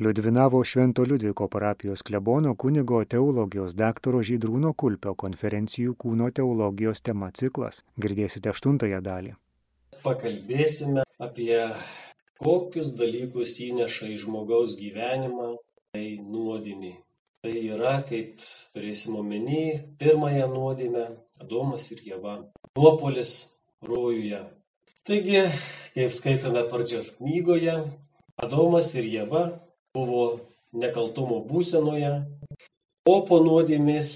Liudvinavo Švento Liudviko parapijos klebono kunigo teologijos daktaro Žydrūno Kulpio konferencijų kūno teologijos tema ciklas. Girdėsite aštuntąją dalį. Pakalbėsime apie kokius dalykus įneša į žmogaus gyvenimą, tai nuodėmė. Tai yra, kaip turėsim omeny, pirmąją nuodėmę - Adomas ir Jėva. Nuopolis rojuje. Taigi, kaip skaitome pradžios knygoje, Adomas ir Jėva buvo nekaltumo būsenoje, o po nuodėmės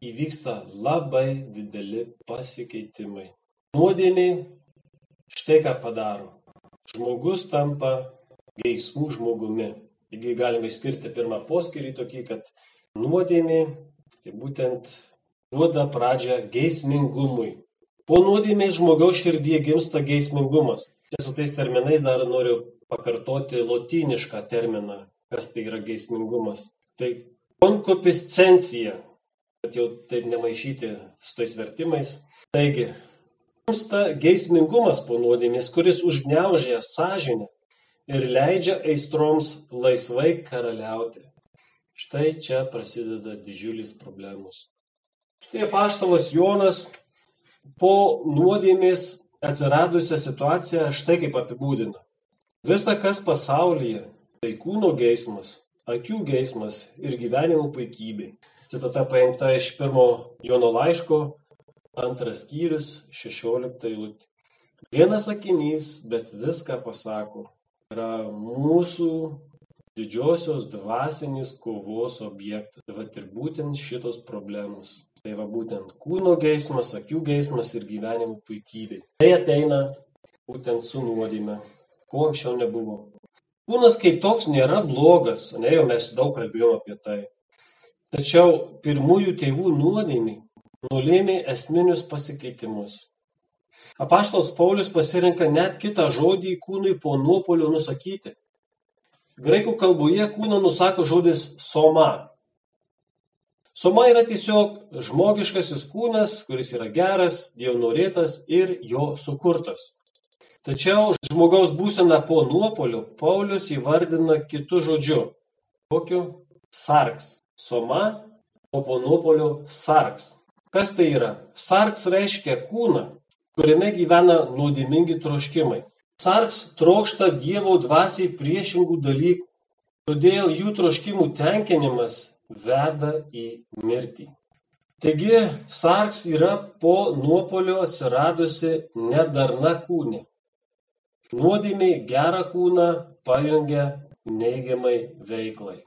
įvyksta labai dideli pasikeitimai. Nuodėmė štai ką padaro. Žmogus tampa geismų žmogumi. Taigi galime išskirti pirmą poskirį tokį, kad nuodėmė tai būtent duoda pradžią geismingumui. Po nuodėmės žmogaus širdie gimsta geismingumas. Čia su tais terminais dar noriu pakartoti lotynišką terminą, kas tai yra geismingumas. Tai konkupiscencija, kad jau taip nemaišyti su tais vertimais. Taigi, gimsta geismingumas po nuodėmės, kuris užgneužia sąžinę ir leidžia aistroms laisvai karaliauti. Štai čia prasideda didžiulis problemos. Štai paštalas Jonas po nuodėmės atsiradusią situaciją štai kaip apibūdina. Visa, kas pasaulyje, tai kūno geismas, akių geismas ir gyvenimo puikybė. Citata paimta iš pirmo Jono laiško, antras skyrius, šešiolikta eilutė. Vienas sakinys, bet viską pasako. Yra mūsų didžiosios dvasinės kovos objektas. Tai va ir būtent šitos problemos. Tai va būtent kūno geismas, akių geismas ir gyvenimo puikybė. Tai ateina būtent su nuodėme ko anksčiau nebuvo. Kūnas kaip toks nėra blogas, ne jau mes daug kalbėjome apie tai. Tačiau pirmųjų tėvų nuodėmė nulėmė esminius pasikeitimus. Apaštalas Paulius pasirenka net kitą žodį kūnui po nuopolio nusakyti. Graikų kalboje kūną nusako žodis soma. Soma yra tiesiog žmogiškasis kūnas, kuris yra geras, dievo norėtas ir jo sukurtas. Tačiau žmogaus būseną po nuopolių Paulius įvardina kitu žodžiu. Kokiu? Sarks. Soma, o po nuopolių sarks. Kas tai yra? Sarks reiškia kūną, kuriame gyvena nuodimingi troškimai. Sarks trokšta Dievo dvasiai priešingų dalykų, todėl jų troškimų tenkinimas veda į mirtį. Taigi, sarks yra po nuopolio atsiradusi nedarna kūnė. Nuodėmė gerą kūną pajungia neigiamai veiklai.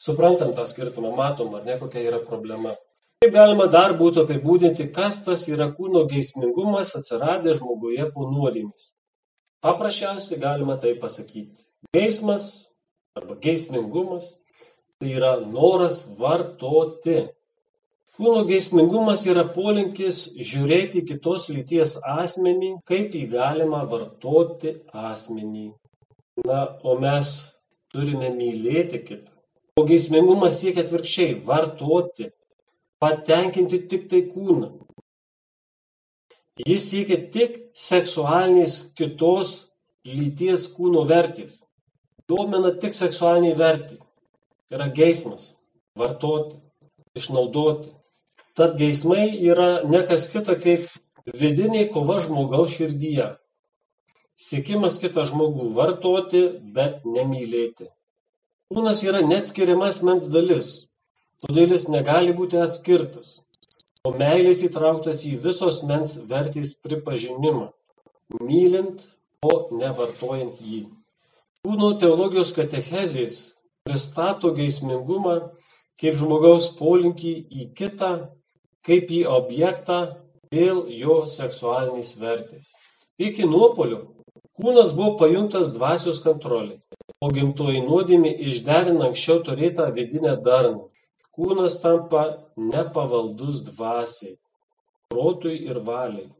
Suprantam tą skirtumą, matom, ar ne kokia yra problema. Kaip galima dar būtų apibūdinti, kas tas yra kūno geismingumas atsiradęs žmoguje po nuodėmės? Paprasčiausiai galima tai pasakyti. Geismas arba geismingumas tai yra noras vartoti Kūno geismingumas yra polinkis žiūrėti kitos lyties asmenį, kaip jį galima vartoti asmenį. Na, o mes turime mylėti kitą. O geismingumas siekia atvirkščiai - vartoti, patenkinti tik tai kūną. Jis siekia tik seksualinės kitos lyties kūno vertės. Domina tik seksualiniai vertį. Yra geismas - vartoti, išnaudoti. Tad geismai yra ne kas kita kaip vidinė kova žmogaus širdyje. Siekimas kitą žmogų vartoti, bet nemylėti. Kūnas yra neatskiriamas mens dalis, todėl jis negali būti atskirtas, o meilės įtrauktas į visos mens vertės pripažinimą, mylint, o nevartojant jį. Kūno teologijos katechezės pristato geismingumą kaip žmogaus polinkį į kitą kaip į objektą dėl jo seksualinės vertės. Iki nuopolio kūnas buvo pajungtas dvasios kontroliai, o gimtoji nuodėmė išderina anksčiau turėtą vidinę darną. Kūnas tampa nepavaldus dvasiai, protui ir valiai.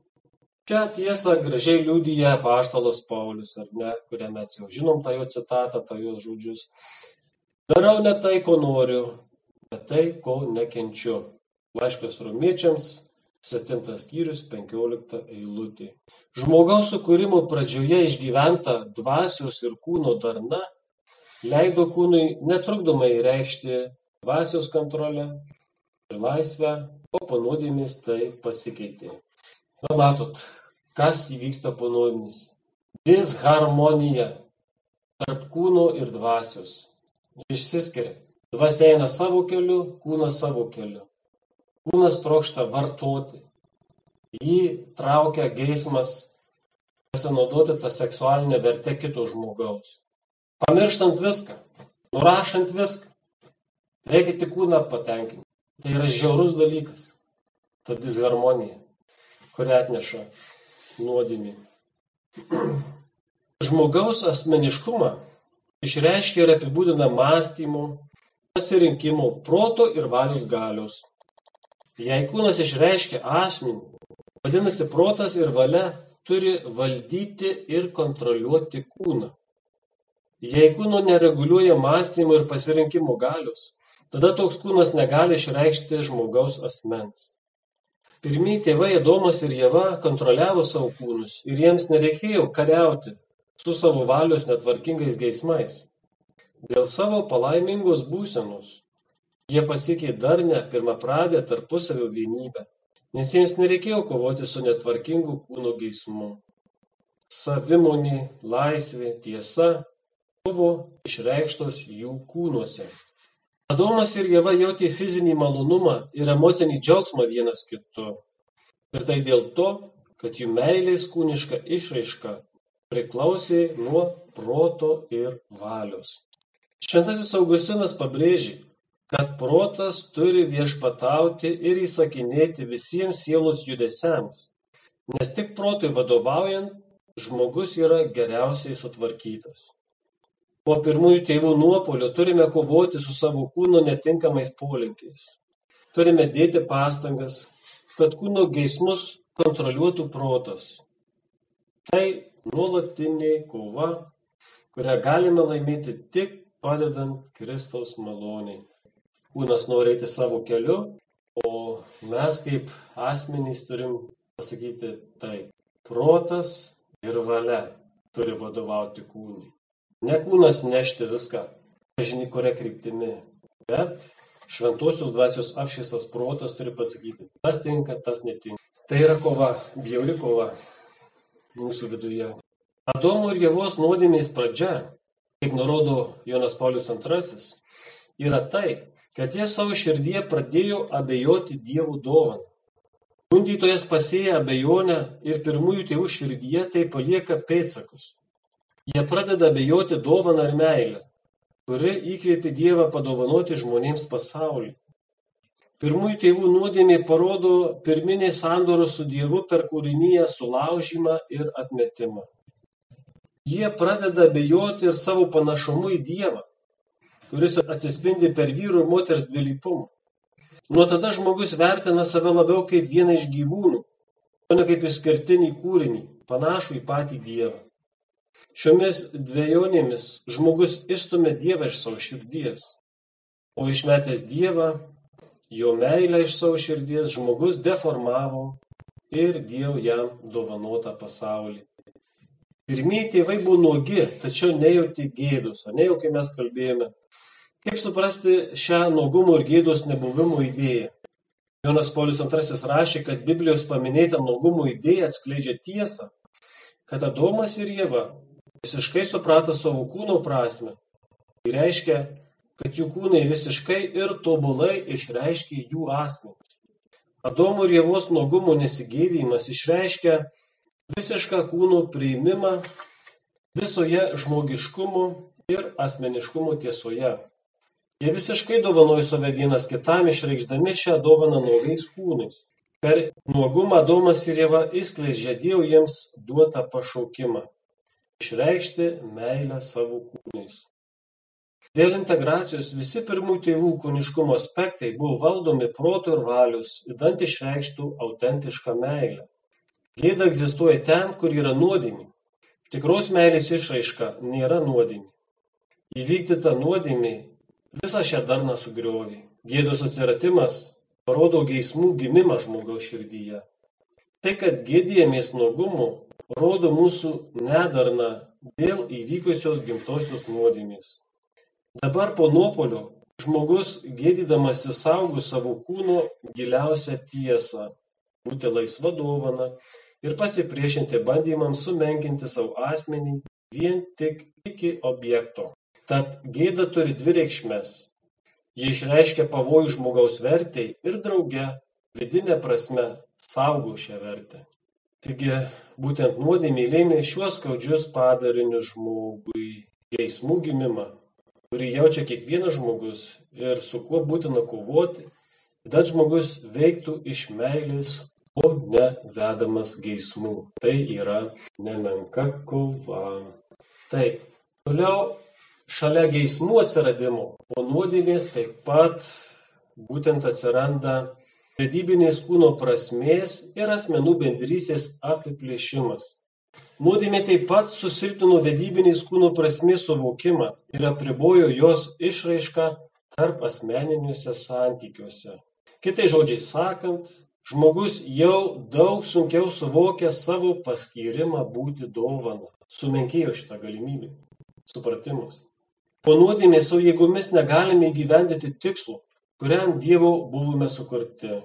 Čia tiesą gražiai liūdija paštalas Paulius, ar ne, kurią mes jau žinom tą jo citatą, tą jo žodžius. Darau ne tai, ko noriu, bet tai, ko nekenčiu. Laiškas romiečiams, 7 skyrius, 15 eilutė. Žmogaus sukūrimo pradžioje išgyventa dvasios ir kūno darna leido kūnui netrukdomai reikšti dvasios kontrolę ir laisvę, o po nuodėmės tai pasikeitė. Na matot, kas įvyksta po nuodėmės? Disharmonija tarp kūno ir dvasios. Išsiskiria. Dvasia eina savo keliu, kūnas savo keliu. Kūnas trokšta vartoti. Jį traukia geismas pasinaudoti tą seksualinę vertę kito žmogaus. Pamirštant viską, nurašant viską, reikia tik kūną patenkinti. Tai yra žiaurus dalykas. Ta disharmonija, kurią atneša nuodėmė. Žmogaus asmeniškumą išreiškia ir apibūdina mąstymo, pasirinkimo, proto ir valios galios. Jei kūnas išreiškia asmenį, vadinasi protas ir valia turi valdyti ir kontroliuoti kūną. Jei kūno nereguliuoja mąstymo ir pasirinkimo galios, tada toks kūnas negali išreikšti žmogaus asmens. Pirmieji tėvai Adomas ir Jėva kontroliavo savo kūnus ir jiems nereikėjo kariauti su savo valios netvarkingais geismais. Dėl savo palaimingos būsenos jie pasiekė darnę pirmapradę tarpusavio vienybę, nes jiems nereikėjo kovoti su netvarkingu kūno geismu. Savimonė, laisvė, tiesa buvo išreikštos jų kūnuose. Adomas ir Jėva jautė fizinį malonumą ir emocinį džiaugsmą vienas kitu. Ir tai dėl to, kad jų meilės kūniška išraiška priklausė nuo proto ir valios. Šventasis Augustinas pabrėžė, kad protas turi viešpatauti ir įsakinėti visiems sielos judesiams, nes tik protui vadovaujant žmogus yra geriausiai sutvarkytas. Po pirmųjų tėvų nuopolio turime kovoti su savo kūno netinkamais polinkiais. Turime dėti pastangas, kad kūno geismus kontroliuotų protas. Tai nuolatinė kova, kurią galime laimėti tik padedant Kristaus maloniai. Kūnas nori eiti savo keliu, o mes kaip asmenys turim pasakyti taip. Protas ir valia turi vadovauti kūnui. Ne kūnas nešti viską, nežinai kuria kryptimi, bet šventosios dvasios apšviesas protas turi pasakyti, tas tinka, tas netinka. Tai yra kova, bjauri kova mūsų viduje. Adomo ir Jėvos nuodėmės pradžia, kaip nurodo Jonas Paulius II, yra tai, kad jie savo širdyje pradėjo abejoti Dievo dovaną. Gundytojas pasėja abejonę ir pirmųjų tėvų širdyje tai palieka pėtsakus. Jie pradeda abejoti dovaną ir meilę, kuri įkvėpė Dievą padovanoti žmonėms pasaulį. Pirmųjų tėvų nuodėmė parodo pirminį sandorų su Dievu per kūrinyje sulaužymą ir atmetimą. Jie pradeda abejoti ir savo panašumu į Dievą, kuris atsispindi per vyrų ir moters dvilypumą. Nuo tada žmogus vertina save labiau kaip vieną iš gyvūnų, o ne kaip išskirtinį kūrinį, panašų į patį Dievą. Šiomis dviejonėmis žmogus išstumė Dievą iš savo širdies, o išmetęs Dievą Jo meilę iš savo širdies žmogus deformavo ir Dievo jam dovanotą pasaulį. Pirmieji tėvai buvo nuogi, tačiau nejauti gėdos, o ne jau kai mes kalbėjome. Kaip suprasti šią nuogumo ir gėdos nebuvimo idėją? Jonas Paulius II rašė, kad Biblijos paminėta nuogumo idėja atskleidžia tiesą, kad Adomas ir Jėva visiškai suprato savo kūno prasme. Tai reiškia, kad jų kūnai visiškai ir tobulai išreiškia jų asmenį. Adomo ir Jėvos nuogumo nesigėdymas išreiškia visišką kūno priimimą visoje žmogiškumo ir asmeniškumo tiesoje. Jie visiškai dovanojo save vienas kitam, išreikšdami šią dovaną nuogais kūnais. Per nuogumą Adomas ir Jėva įskleidžia Dievo jiems duotą pašaukimą - išreikšti meilę savo kūnais. Dėl integracijos visi pirmųjų tėvų kūniškumo aspektai buvo valdomi proto ir valios, idant išreikštų autentišką meilę. Gėda egzistuoja ten, kur yra nuodėmė. Tikros meilės išraiška nėra nuodėmė. Įvykdyta nuodėmė visą šią darną sugriovė. Gėdos atsiratimas parodo geismų gimimą žmogaus širdyje. Tai, kad gėdėjamės nuogumu, rodo mūsų nedarną dėl įvykusios gimtosios nuodėmės. Dabar po nuopolio žmogus gėdydamasi saugo savo kūno giliausią tiesą - būti laisva dovana ir pasipriešinti bandymams sumenkinti savo asmenį vien tik iki objekto. Tad gėda turi dvi reikšmes. Ji išreiškia pavojų žmogaus vertei ir drauge vidinė prasme saugo šią vertę. Taigi būtent nuodėmė lėmė šiuos skaudžius padarinius žmogui geismų gimimą, kurį jaučia kiekvienas žmogus ir su kuo būtina kovoti, kad žmogus veiktų iš meilės, o ne vedamas geismų. Tai yra nemenka kova. Taip, toliau šalia geismų atsiradimo po nuodėmės taip pat būtent atsiranda vedybinės kūno prasmės ir asmenų bendrystės apiplėšimas. Nuodėmė taip pat susilpnino vedybinės kūno prasmės suvokimą ir apribojo jos išraišką tarp asmeniniuose santykiuose. Kitai žodžiai sakant, žmogus jau daug sunkiau suvokia savo paskyrimą būti dovana. Sumenkėjo šitą galimybę. Supratimas. Po nuodėmės savo jėgomis negalime įgyvendyti tikslų, kuriam Dievo buvome sukurti.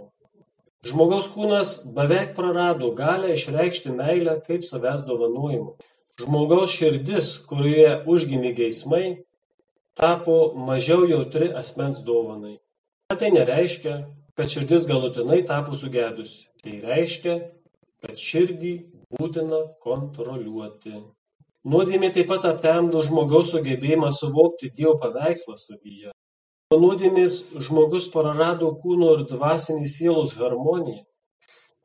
Žmogaus kūnas beveik prarado galę išreikšti meilę kaip savęs dovanojimą. Žmogaus širdis, kurioje užgimė geismai, tapo mažiau jautri asmens dovanai. Bet tai nereiškia, kad širdis galutinai tapo sugedusi. Tai reiškia, kad širdį būtina kontroliuoti. Nuodėmė taip pat aptemdo žmogaus sugebėjimą suvokti Dievo paveikslą savyje. Po nuodėmės žmogus prarado kūno ir dvasinės sielos harmoniją.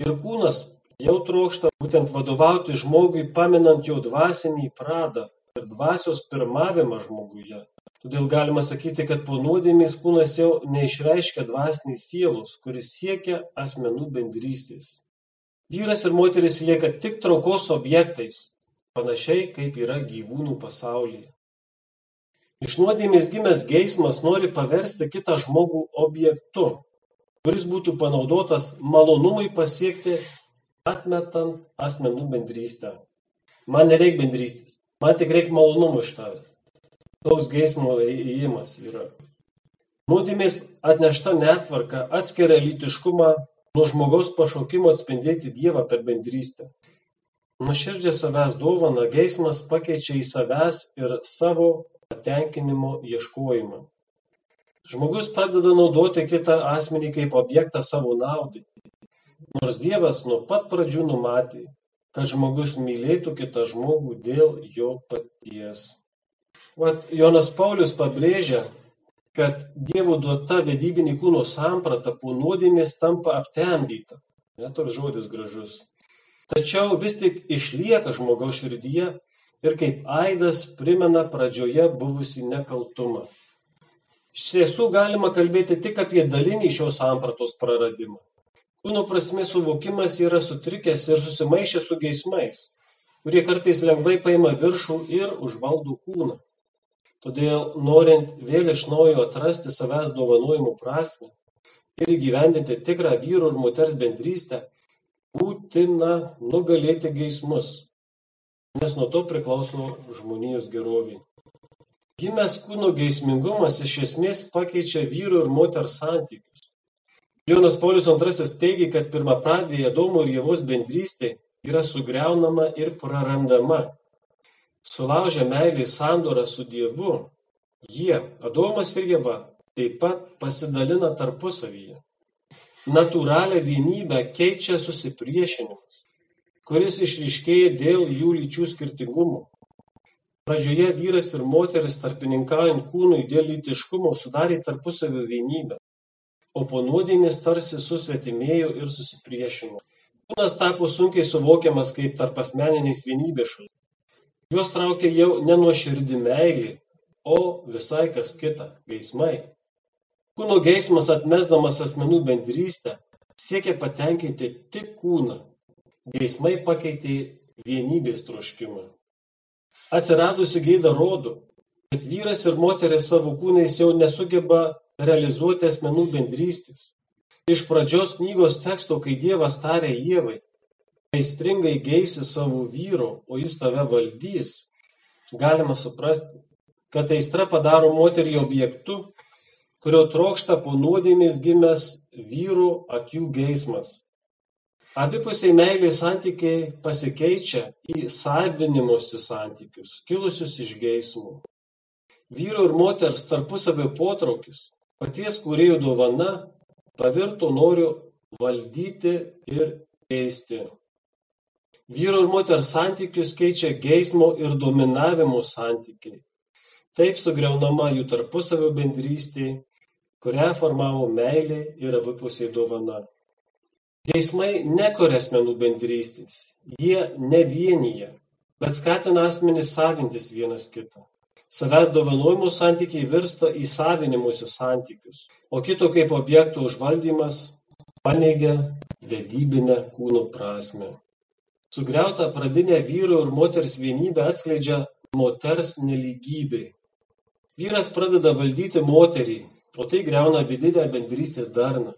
Ir kūnas jau trokšta būtent vadovauti žmogui, paminant jo dvasinį pradą ir dvasios pirmavimą žmoguje. Todėl galima sakyti, kad po nuodėmės kūnas jau neišreiškia dvasinės sielos, kuris siekia asmenų bendrystės. Vyras ir moteris lieka tik traukos objektais, panašiai kaip yra gyvūnų pasaulyje. Iš nuodėmės gimęs geismas nori paversti kitą žmogų objektu, kuris būtų panaudotas malonumui pasiekti, atmetant asmenų bendrystę. Man nereikia bendrystės, man tik reikia malonumo iš tavęs. Toks geismo įėjimas yra. Nuodėmės atnešta netvarka atskiria lytiškumą nuo žmogaus pašaukimo atspindėti Dievą per bendrystę. Nuširdžią savęs dovaną geismas pakeičia į savęs ir savo patenkinimo ieškojimą. Žmogus pradeda naudoti kitą asmenį kaip objektą savo naudai. Nors Dievas nuo pat pradžių numatė, kad žmogus mylėtų kitą žmogų dėl jo paties. Vat Jonas Paulius pabrėžia, kad Dievo duota vedybinė kūno samprata po nuodėmės tampa aptemdyta. Netoks žodis gražus. Tačiau vis tik išlieka žmogaus širdyje ir kaip aidas primena pradžioje buvusį nekaltumą. Iš tiesų galima kalbėti tik apie dalinį šios sampratos praradimą. Kūno prasmės suvokimas yra sutrikęs ir susimaišęs su geismais, kurie kartais lengvai paima viršų ir užvaldo kūną. Todėl, norint vėl iš naujo atrasti savęs dovanojimų prasme ir įgyvendinti tikrą vyru ir moters bendrystę, būtina nugalėti geismus, nes nuo to priklauso žmonijos gerovė. Gimęs kūno geismingumas iš esmės pakeičia vyro ir moters santykius. Jonas Paulius II teigia, kad pirmapradėje Adomo ir Jėvos bendrystė yra sugriaunama ir prarandama. Sulaužę meilį sandorą su Dievu, jie, Adomas ir Jėva, taip pat pasidalina tarpusavyje. Natūralią vienybę keičia susipriešinimas kuris išryškėja dėl jų lyčių skirtingumo. Pradžioje vyras ir moteris tarpininkaujant kūnui dėl lytiškumo sudarė tarpusavio vienybę, o po nuodėmės tarsi susvetimėjo ir susipriešino. Kūnas tapo sunkiai suvokiamas kaip tarp asmeninės vienybės šalia. Juos traukia jau ne nuo širdį meilį, o visai kas kita - geismai. Kūno geismas atmesdamas asmenų bendrystę siekia patenkinti tik kūną Geismai pakeitė vienybės troškimą. Atsiradusi gėda rodo, kad vyras ir moteris savo kūnais jau nesugeba realizuoti asmenų bendrystės. Iš pradžios knygos teksto, kai Dievas tarė Jėvai, aistringai geisi savo vyro, o jis tave valdys, galima suprasti, kad aistra padaro moterį objektu, kurio trokšta po nuodėmės gimęs vyrų akių geismas. Abipusiai meilės santykiai pasikeičia į savinimusi santykius, kilusius iš geismų. Vyro ir moters tarpusavio potraukis, paties kūrėjo dovana, pavirto noriu valdyti ir keisti. Vyro ir moters santykius keičia geismo ir dominavimo santykiai. Taip sugriaunama jų tarpusavio bendrystė, kurią formavo meilė ir abipusiai dovana. Geismai nekuria asmenų bendrystės, jie nevienyje, bet skatina asmenys savintis vienas kitą. Savęs dovanojimo santykiai virsta į savinimusius santykius, o kito kaip objekto užvaldymas paneigia vedybinę kūno prasme. Sugriauta pradinė vyro ir moters vienybė atskleidžia moters neligybė. Vyras pradeda valdyti moterį, o tai greuna vidinę bendrystės darną.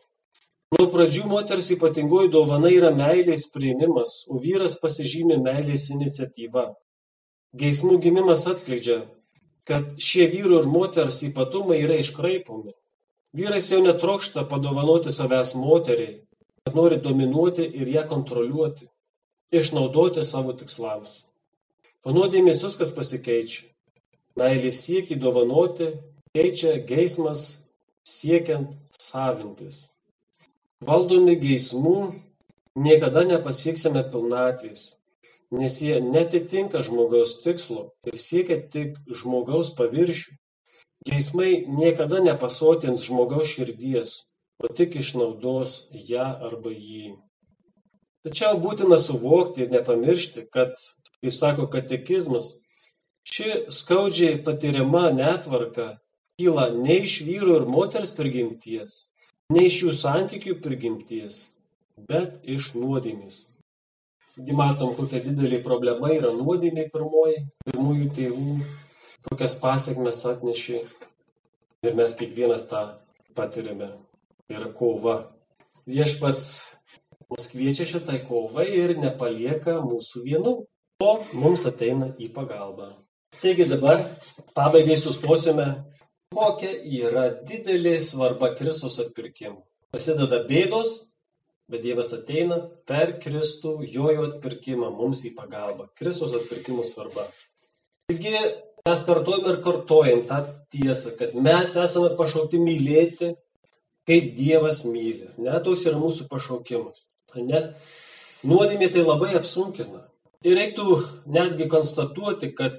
Nuo pradžių moters ypatingoji dovana yra meilės priėmimas, o vyras pasižymi meilės iniciatyva. Geismų gimimas atskleidžia, kad šie vyro ir moters ypatumai yra iškraipomi. Vyras jau netrokšta padovanoti savęs moteriai, bet nori dominuoti ir ją kontroliuoti, išnaudoti savo tikslams. Panuodėmės viskas pasikeičia. Meilė siekia dovanoti, keičia geismas siekiant savintis. Valdomi geismų niekada nepasieksime pilnatvės, nes jie netitinka žmogaus tikslo ir siekia tik žmogaus paviršių. Geismai niekada nepasotins žmogaus širdies, o tik išnaudos ją arba jį. Tačiau būtina suvokti ir nepamiršti, kad, kaip sako katekizmas, ši skaudžiai patiriama netvarka kyla ne iš vyro ir moters prigimties, ne iš jų santykių prigimties, bet iš nuodėmės. Taigi matom, kokia didelė problema yra nuodėmė pirmoji, pirmųjų tėvų, kokias pasiekmes atnešė ir mes kiekvienas tą patiriame. Tai yra kova. Viešpats mus kviečia šitai kovai ir nepalieka mūsų vienų, o mums ateina į pagalbą. Taigi dabar pabaigai sustosime kokia yra didelė svarba Kristus atpirkimo. Pasideda bėdos, bet Dievas ateina per Kristų, jojo atpirkimą mums į pagalbą. Kristus atpirkimo svarba. Taigi mes kartuojam ir kartuojam tą tiesą, kad mes esame pašaukti mylėti, kaip Dievas myli. Net toks yra mūsų pašaukimas. Net nuodėmė tai labai apsunkina. Ir reiktų netgi konstatuoti, kad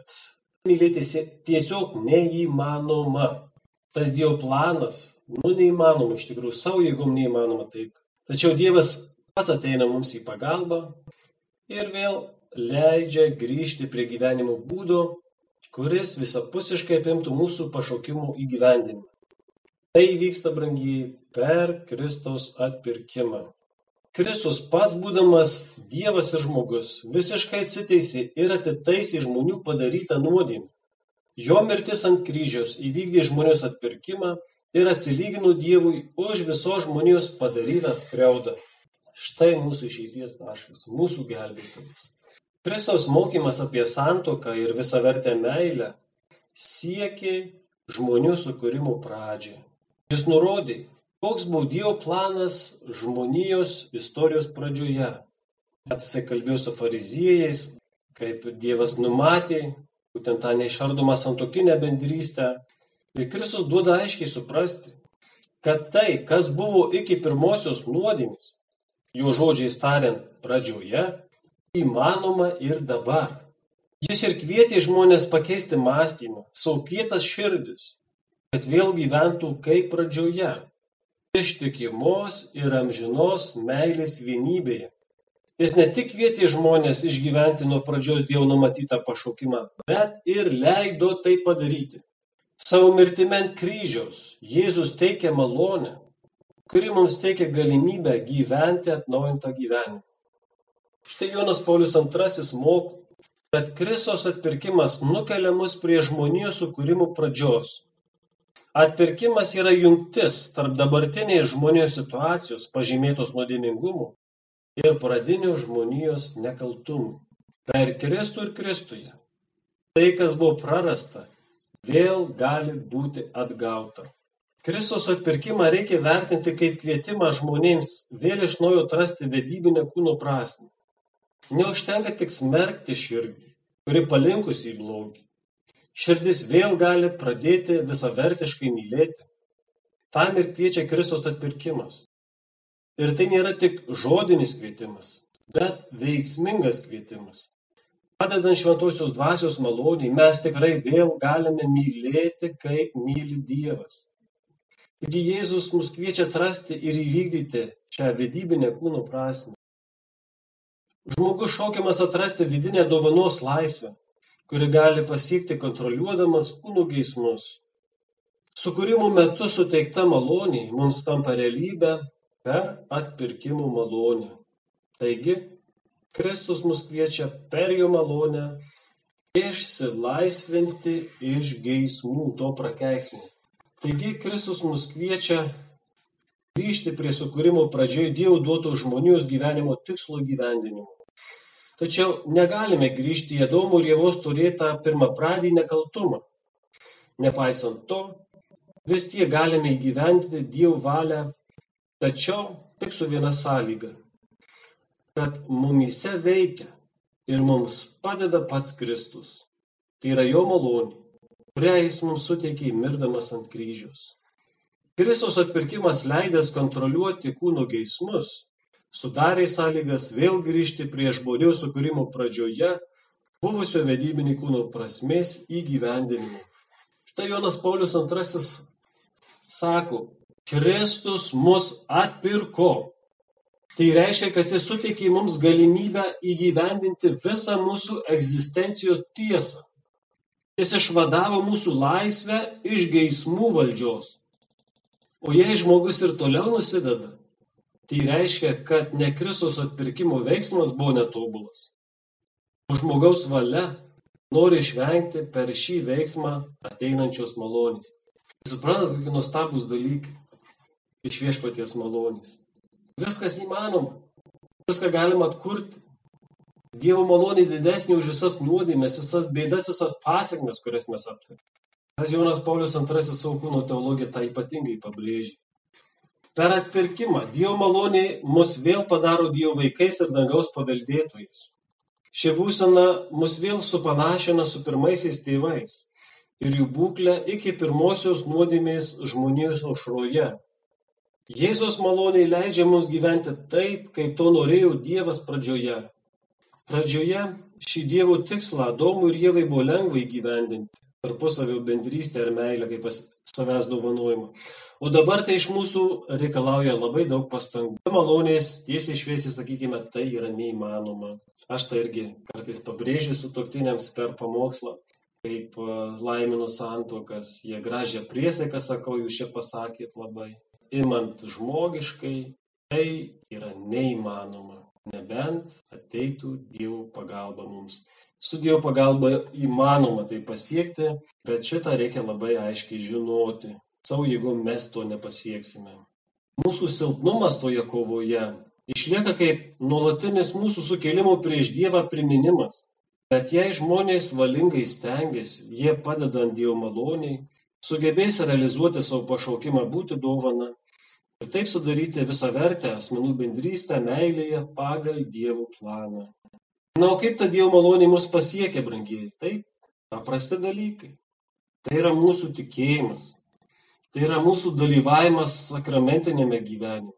mylėti tiesiog neįmanoma. Tas Dievo planas, nu neįmanoma iš tikrųjų, savo jėgom neįmanoma taip. Tačiau Dievas pats ateina mums į pagalbą ir vėl leidžia grįžti prie gyvenimo būdo, kuris visapusiškai apimtų mūsų pašaukimų įgyvendinimą. Tai vyksta, brangiai, per Kristaus atpirkimą. Kristus pats būdamas Dievas ir žmogus visiškai atsiteisė ir atitaisė žmonių padarytą nuodėmę. Jo mirtis ant kryžiaus įvykdė žmonijos atpirkimą ir atsilygino Dievui už visos žmonijos padarytą skriaudą. Štai mūsų išeities taškas, mūsų gelbėtojas. Kristaus mokymas apie santoką ir visavertę meilę siekė žmonių sukūrimo pradžią. Jis nurodė, Koks buvo Dievo planas žmonijos istorijos pradžioje? Net jisai kalbėjo su fariziejais, kaip Dievas numatė, būtent tą neišardomą santokinę bendrystę. Ir Kristus duoda aiškiai suprasti, kad tai, kas buvo iki pirmosios nuodėmės, jo žodžiais tariant pradžioje, įmanoma ir dabar. Jis ir kvietė žmonės pakeisti mąstymą, savo kietas širdis, kad vėl gyventų kaip pradžioje ištikimos ir amžinos meilės vienybėje. Jis ne tik kvietė žmonės išgyventi nuo pradžios Dievo numatytą pašaukimą, bet ir leido tai padaryti. Savo mirtime ant kryžiaus Jėzus teikia malonę, kuri mums teikia galimybę gyventi atnaujintą gyvenimą. Štai Jonas Paulius II moko, kad Kristos atpirkimas nukelia mus prie žmonijos sukūrimo pradžios Atpirkimas yra jungtis tarp dabartinės žmonijos situacijos pažymėtos nuodėmingumu ir pradinio žmonijos nekaltumu. Per Kristų ir Kristuje. Tai, kas buvo prarasta, vėl gali būti atgauta. Kristos atpirkimą reikia vertinti kaip kvietimą žmonėms vėl iš naujo atrasti vedybinę kūno prasme. Neužtenka tik smerkti širdį, kuri palinkusi į blogį. Širdis vėl gali pradėti visavertiškai mylėti. Tam ir kviečia Kristos atpirkimas. Ir tai nėra tik žodinis kvietimas, bet veiksmingas kvietimas. Padedant šventosios dvasios maloniai, mes tikrai vėl galime mylėti, kaip myli Dievas. Taigi Jėzus mus kviečia atrasti ir įvykdyti šią vedybinę kūno prasme. Žmogus šaukiamas atrasti vidinę dovanos laisvę, kuri gali pasiekti kontroliuodamas kūno geismus. Sukūrimo metu suteikta malonė mums tampa realybė per atpirkimo malonę. Taigi, Kristus mus kviečia per jo malonę išsilaisvinti iš geismų, to prakeiksmų. Taigi Kristus mus kviečia grįžti prie sukūrimo pradžioje Dievo duoto žmonijos gyvenimo tikslo gyvendinimo. Tačiau negalime grįžti į Adomo ir Jėvos turėtą pirmą pradį nekaltumą. Nepaisant to, vis tiek galime įgyvendinti Dievo valią, tačiau tik su viena sąlyga kad mumyse veikia ir mums padeda pats Kristus. Tai yra jo malonė, kurią jis mums suteikė mirdamas ant kryžiaus. Kristus atpirkimas leidęs kontroliuoti kūno geismus, sudarė sąlygas vėl grįžti prie žmonijos sukūrimo pradžioje buvusio vedybinį kūno prasmės įgyvendinimo. Štai Jonas Paulius II sako, Kristus mus atpirko Tai reiškia, kad jis suteikė mums galimybę įgyvendinti visą mūsų egzistencijos tiesą. Jis išvadavo mūsų laisvę iš geismų valdžios. O jei žmogus ir toliau nusideda, tai reiškia, kad ne Kristus atpirkimo veiksmas buvo netobulas. O žmogaus valia nori išvengti per šį veiksmą ateinančios malonės. Suprantat, kokie nuostabus dalykai iš viešpaties malonės. Viskas įmanoma. Viską galima atkurti. Dievo malonė didesnė už visas nuodėmės, visas bėdas, visas pasiekmes, kurias mes aptarėme. Jonas Paulius II savo kūno teologiją tą ypatingai pabrėžė. Per atpirkimą Dievo malonė mus vėl padaro Dievo vaikais ir dangaus paveldėtojais. Ši būsena mus vėl supanašina su pirmaisiais tėvais ir jų būklę iki pirmosios nuodėmės žmonijos aušroje, Jėzos maloniai leidžia mums gyventi taip, kaip to norėjo Dievas pradžioje. Pradžioje šį Dievo tikslą Adomui ir Jėvai buvo lengva įgyvendinti tarpusavio bendrystę ir meilę kaip savęs dovanojimą. O dabar tai iš mūsų reikalauja labai daug pastangų. Malonės, tiesiai šviesiai sakykime, tai yra neįmanoma. Aš tai irgi kartais pabrėžiu su toktiniams per pamokslą, kaip laiminu santokas, jie gražią priesaiką sakau, jūs čia pasakėt labai imant žmogiškai, tai yra neįmanoma, nebent ateitų Dievo pagalba mums. Su Dievo pagalba įmanoma tai pasiekti, bet šitą reikia labai aiškiai žinoti. Savo jėgom mes to nepasieksime. Mūsų silpnumas toje kovoje išlieka kaip nuolatinis mūsų sukėlimo prieš Dievą priminimas. Bet jei žmonės valingai stengiasi, jie padedant Dievo maloniai, sugebės realizuoti savo pašaukimą būti dovana ir taip sudaryti visavertę asmenų bendrystę meilėje pagal Dievo planą. Na, o kaip ta Dievo malonė mus pasiekia, brangieji? Taip, paprasti dalykai. Tai yra mūsų tikėjimas. Tai yra mūsų dalyvavimas sakramentinėme gyvenime.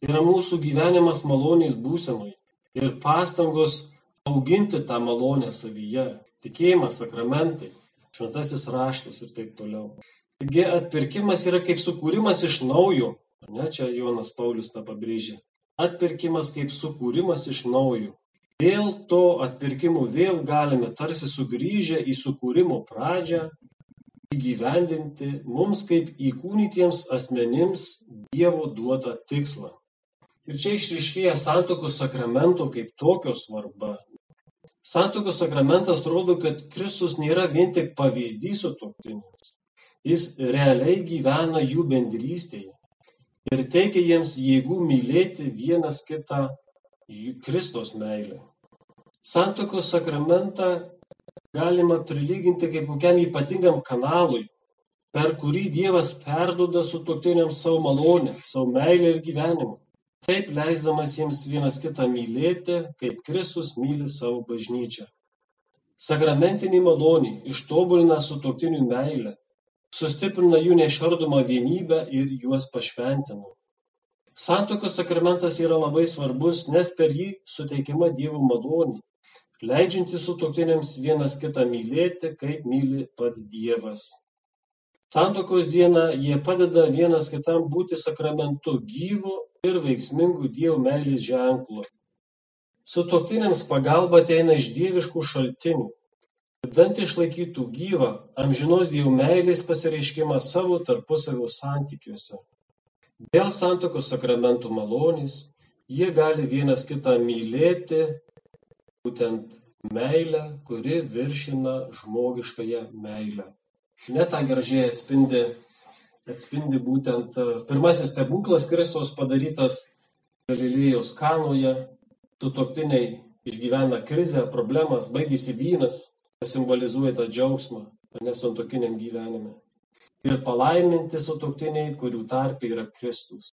Tai yra mūsų gyvenimas malonės būsenui ir pastangos auginti tą malonę savyje. Tikėjimas, sakramentai, šventasis raštas ir taip toliau. Taigi atpirkimas yra kaip sukūrimas iš naujo Ne, čia Jonas Paulius tą pabrėžė. Atpirkimas kaip sukūrimas iš naujo. Dėl to atpirkimo vėl galime tarsi sugrįžę į sukūrimo pradžią įgyvendinti mums kaip įkūnytiems asmenims Dievo duotą tikslą. Ir čia išriškėja santokos sakramento kaip tokio svarba. Santokos sakramentas rodo, kad Kristus nėra vien tik pavyzdys su toktinimis. Jis realiai gyvena jų bendrystėje ir teikia jiems jėgų mylėti vienas kitą Kristos meilę. Santokos sakramentą galima prilyginti kaip kokiam ypatingam kanalui, per kurį Dievas perduoda sutuoktiniams savo malonę, savo meilę ir gyvenimą. Taip leisdamas jiems vienas kitą mylėti, kaip Kristus myli savo bažnyčią. Sakramentinį malonį ištobulina sutuoktinių meilę, sustiprina jų nešardomą vienybę ir juos pašventina. Santokos sakramentas yra labai svarbus, nes per jį suteikiama Dievo malonė, leidžianti sutuoktiniams vienas kitą mylėti, kaip myli pats Dievas. Santokos dieną jie padeda vienas kitam būti sakramentu gyvu ir veiksmingu Dievo meilės ženklu. Sutoktiniams pagalba ateina iš dieviškų šaltinių, kadant išlaikytų gyvą amžinos Dievo meilės pasireiškimą savo tarpusavio santykiuose. Dėl santokos sakramentų malonės jie gali vienas kitą mylėti, būtent meilę, kuri viršina žmogiškąją meilę. Net tą gražiai atspindi, atspindi būtent e, pirmasis stebuklas Kristaus padarytas Galilėjos kanoje. Sutoktiniai išgyvena krizę, problemas, baigėsi vynas, simbolizuoja tą džiaugsmą, nesantokiniam gyvenime. Ir palaiminti sutoktiniai, kurių tarpe yra Kristus.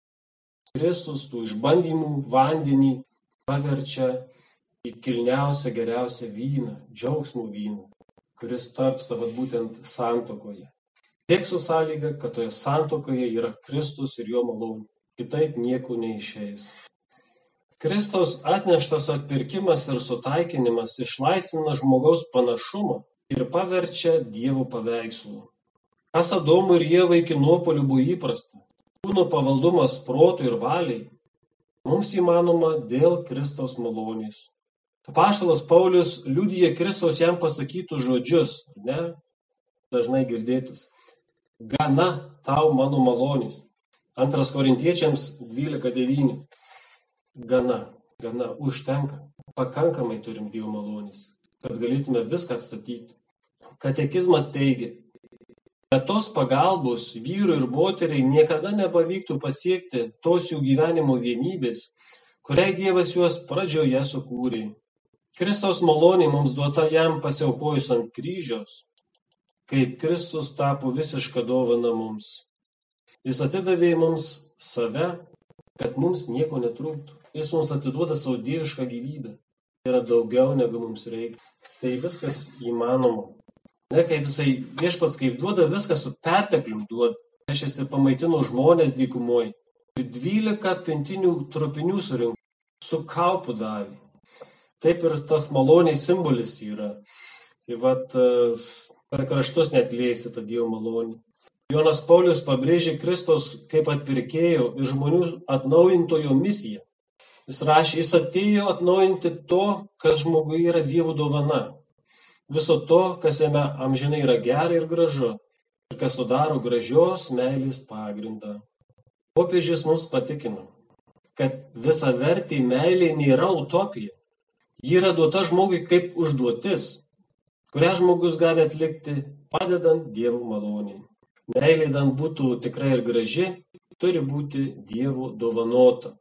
Kristus tų išbandymų vandenį paverčia į kilniausią, geriausią vyną, džiaugsmų vyną kuris tarpsta vat būtent santokoje. Tik su sąlyga, kad toje santokoje yra Kristus ir jo malonė. Kitaip nieko neišeis. Kristaus atneštas atpirkimas ir sutaikinimas išlaisvina žmogaus panašumą ir paverčia Dievo paveikslu. Kas Adomui ir Jėvai iki nuopolių buvo įprasta, kūno pavaldumas protui ir valiai, mums įmanoma dėl Kristaus malonės. Apaštalas Paulius liudija Kristaus jam pasakytus žodžius, ne? Dažnai girdėtus. Gana tau mano malonės. Antras korintiečiams 12.9. Gana, gana, užtenka. Pakankamai turim Dievo malonės, kad galėtume viską atstatyti. Katekizmas teigia, kad tos pagalbos vyrui ir moteriai niekada nepavyktų pasiekti tos jų gyvenimo vienybės, kuriai Dievas juos pradžioje sukūrė. Kristaus malonė mums duota jam pasiaukojus ant kryžiaus, kaip Kristus tapo visišką dovaną mums. Jis atidavė mums save, kad mums nieko netrūktų. Jis mums atiduoda savo dievišką gyvybę. Tai yra daugiau negu mums reikia. Tai viskas įmanoma. Ne kaip jisai viešpats, kaip duoda viską su perteklium duoda. Reiškia, pamaitino žmonės dykumoje. Ir dvylika pintinių trupinių surinko. Su kaupu davė. Taip ir tas maloniai simbolis yra. Tai vad e, per kraštus net lėsi tą Dievo malonį. Jonas Paulius pabrėžė Kristos kaip atpirkėjo ir žmonių atnaujintojo misiją. Jis rašė, jis atėjo atnaujinti to, kas žmogui yra Dievo dovana. Viso to, kas jame amžinai yra gera ir gražu. Ir kas sudaro gražios meilės pagrindą. Popiežius mums patikino, kad visa vertė meilė nėra utopija. Ji yra duota žmogui kaip užduotis, kurią žmogus gali atlikti padedant Dievo maloniai. Meilė dan būtų tikrai ir graži, turi būti Dievo dovanota.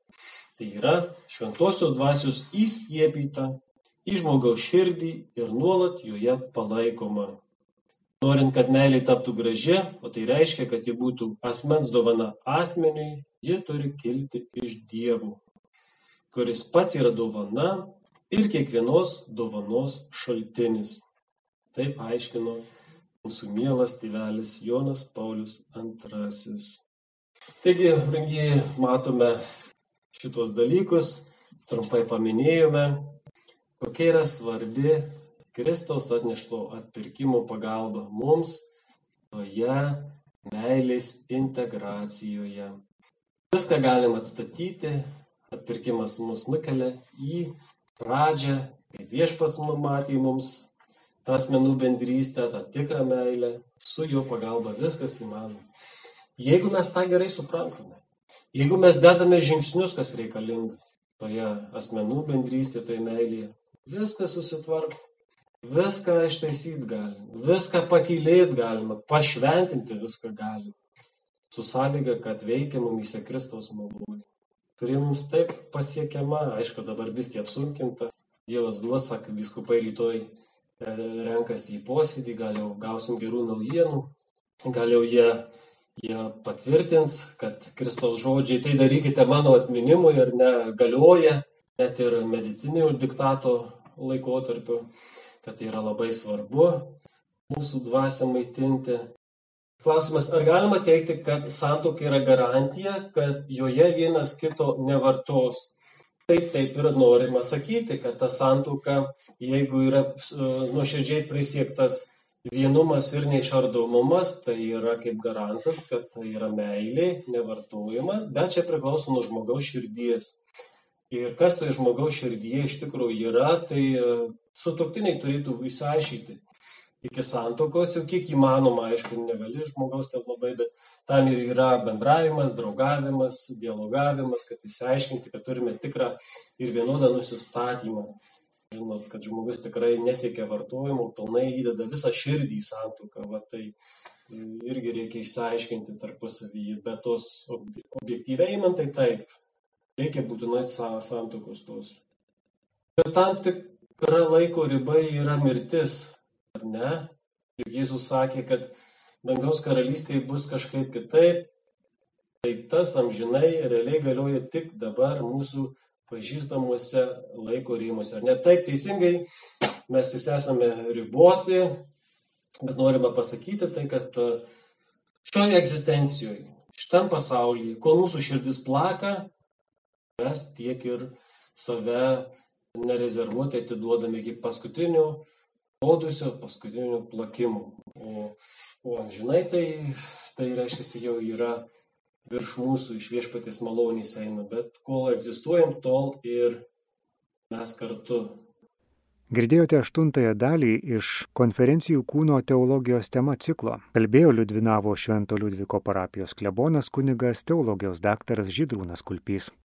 Tai yra šventosios dvasios įskiepyta į žmogaus širdį ir nuolat joje palaikoma. Norint, kad meilė taptų graži, o tai reiškia, kad ji būtų asmens dovana asmeniui, ji turi kilti iš Dievo, kuris pats yra dovana ir kiekvienos dovanos šaltinis. Taip aiškino mūsų mielas tėvelis Jonas Paulius II. Taigi, brangieji, matome šitos dalykus, trumpai paminėjome, kokia yra svarbi Kristaus atnešto atpirkimo pagalba mums toje meilės integracijoje. Viską galim atstatyti, atpirkimas mus nukelia į pradžią, kai viešpats numatė mums tą asmenų bendrystę, tą tikrą meilę, su jo pagalba viskas įmanoma. Jeigu mes tą gerai suprantame, jeigu mes dedame žingsnius, kas reikalinga toje asmenų bendrystėje, toje meilėje, viskas susitvarko, viską ištaisyti galima, viską pakylėti galima, pašventinti viską galima, su sąlyga, kad veikia mumise Kristaus malonė kuri mums taip pasiekiama, aišku, dabar biskį apsunkinta. Dievas duos, sako, viskupai rytoj renkasi į posėdį, gal jau gausim gerų naujienų, gal jau jie, jie patvirtins, kad Kristaus žodžiai tai darykite mano atminimui ir negalioja, net ir medicinių diktato laikotarpiu, kad tai yra labai svarbu mūsų dvasę maitinti. Klausimas, ar galima teikti, kad santoka yra garantija, kad joje vienas kito nevartos? Taip, taip ir norima sakyti, kad ta santuoka, jeigu yra e, nuoširdžiai prisiektas vienumas ir neišardomumas, tai yra kaip garantas, kad tai yra meilė, nevartojimas, bet čia priklauso nuo žmogaus širdies. Ir kas toje žmogaus širdyje iš tikrųjų yra, tai e, sutoktiniai turėtų įsiaiškinti iki santokos, jau kiek įmanoma, aišku, negali žmogaus ten labai, bet tam ir yra bendravimas, draugavimas, dialogavimas, kad įsiaiškinti, kad turime tikrą ir vienodą nusistatymą. Žinot, kad žmogus tikrai nesiekia vartojimo, pilnai įdeda visą širdį į santoką, va, tai irgi reikia išsiaiškinti tarpusavyje, bet tos objektyviai man tai taip, reikia būtinai santokos tos. Bet tam tikra laiko riba yra mirtis, ar ne? Juk Jėzus sakė, kad dangaus karalystėje bus kažkaip kitaip, tai tas amžinai realiai galioja tik dabar mūsų pažįstamuose laiko rėmuose. Ar ne taip teisingai, mes visi esame riboti, bet norime pasakyti tai, kad e, šioje egzistencijoje, šitam pasaulyje, kol mūsų širdis plaka, mes tiek ir save nerezervuoti atiduodame iki paskutinių atodūsio paskutinių plakimų. O, o amžinai tai, tai reiškia jau yra virš mūsų iš viešpatės malonys eina, bet kol egzistuojam, tol ir mes kartu. Girdėjote aštuntąją dalį iš konferencijų kūno teologijos tema ciklo. Kalbėjo Liudvinavo Švento Liudviko parapijos klebonas kunigas teologijos daktaras Žydrūnas Kulpys.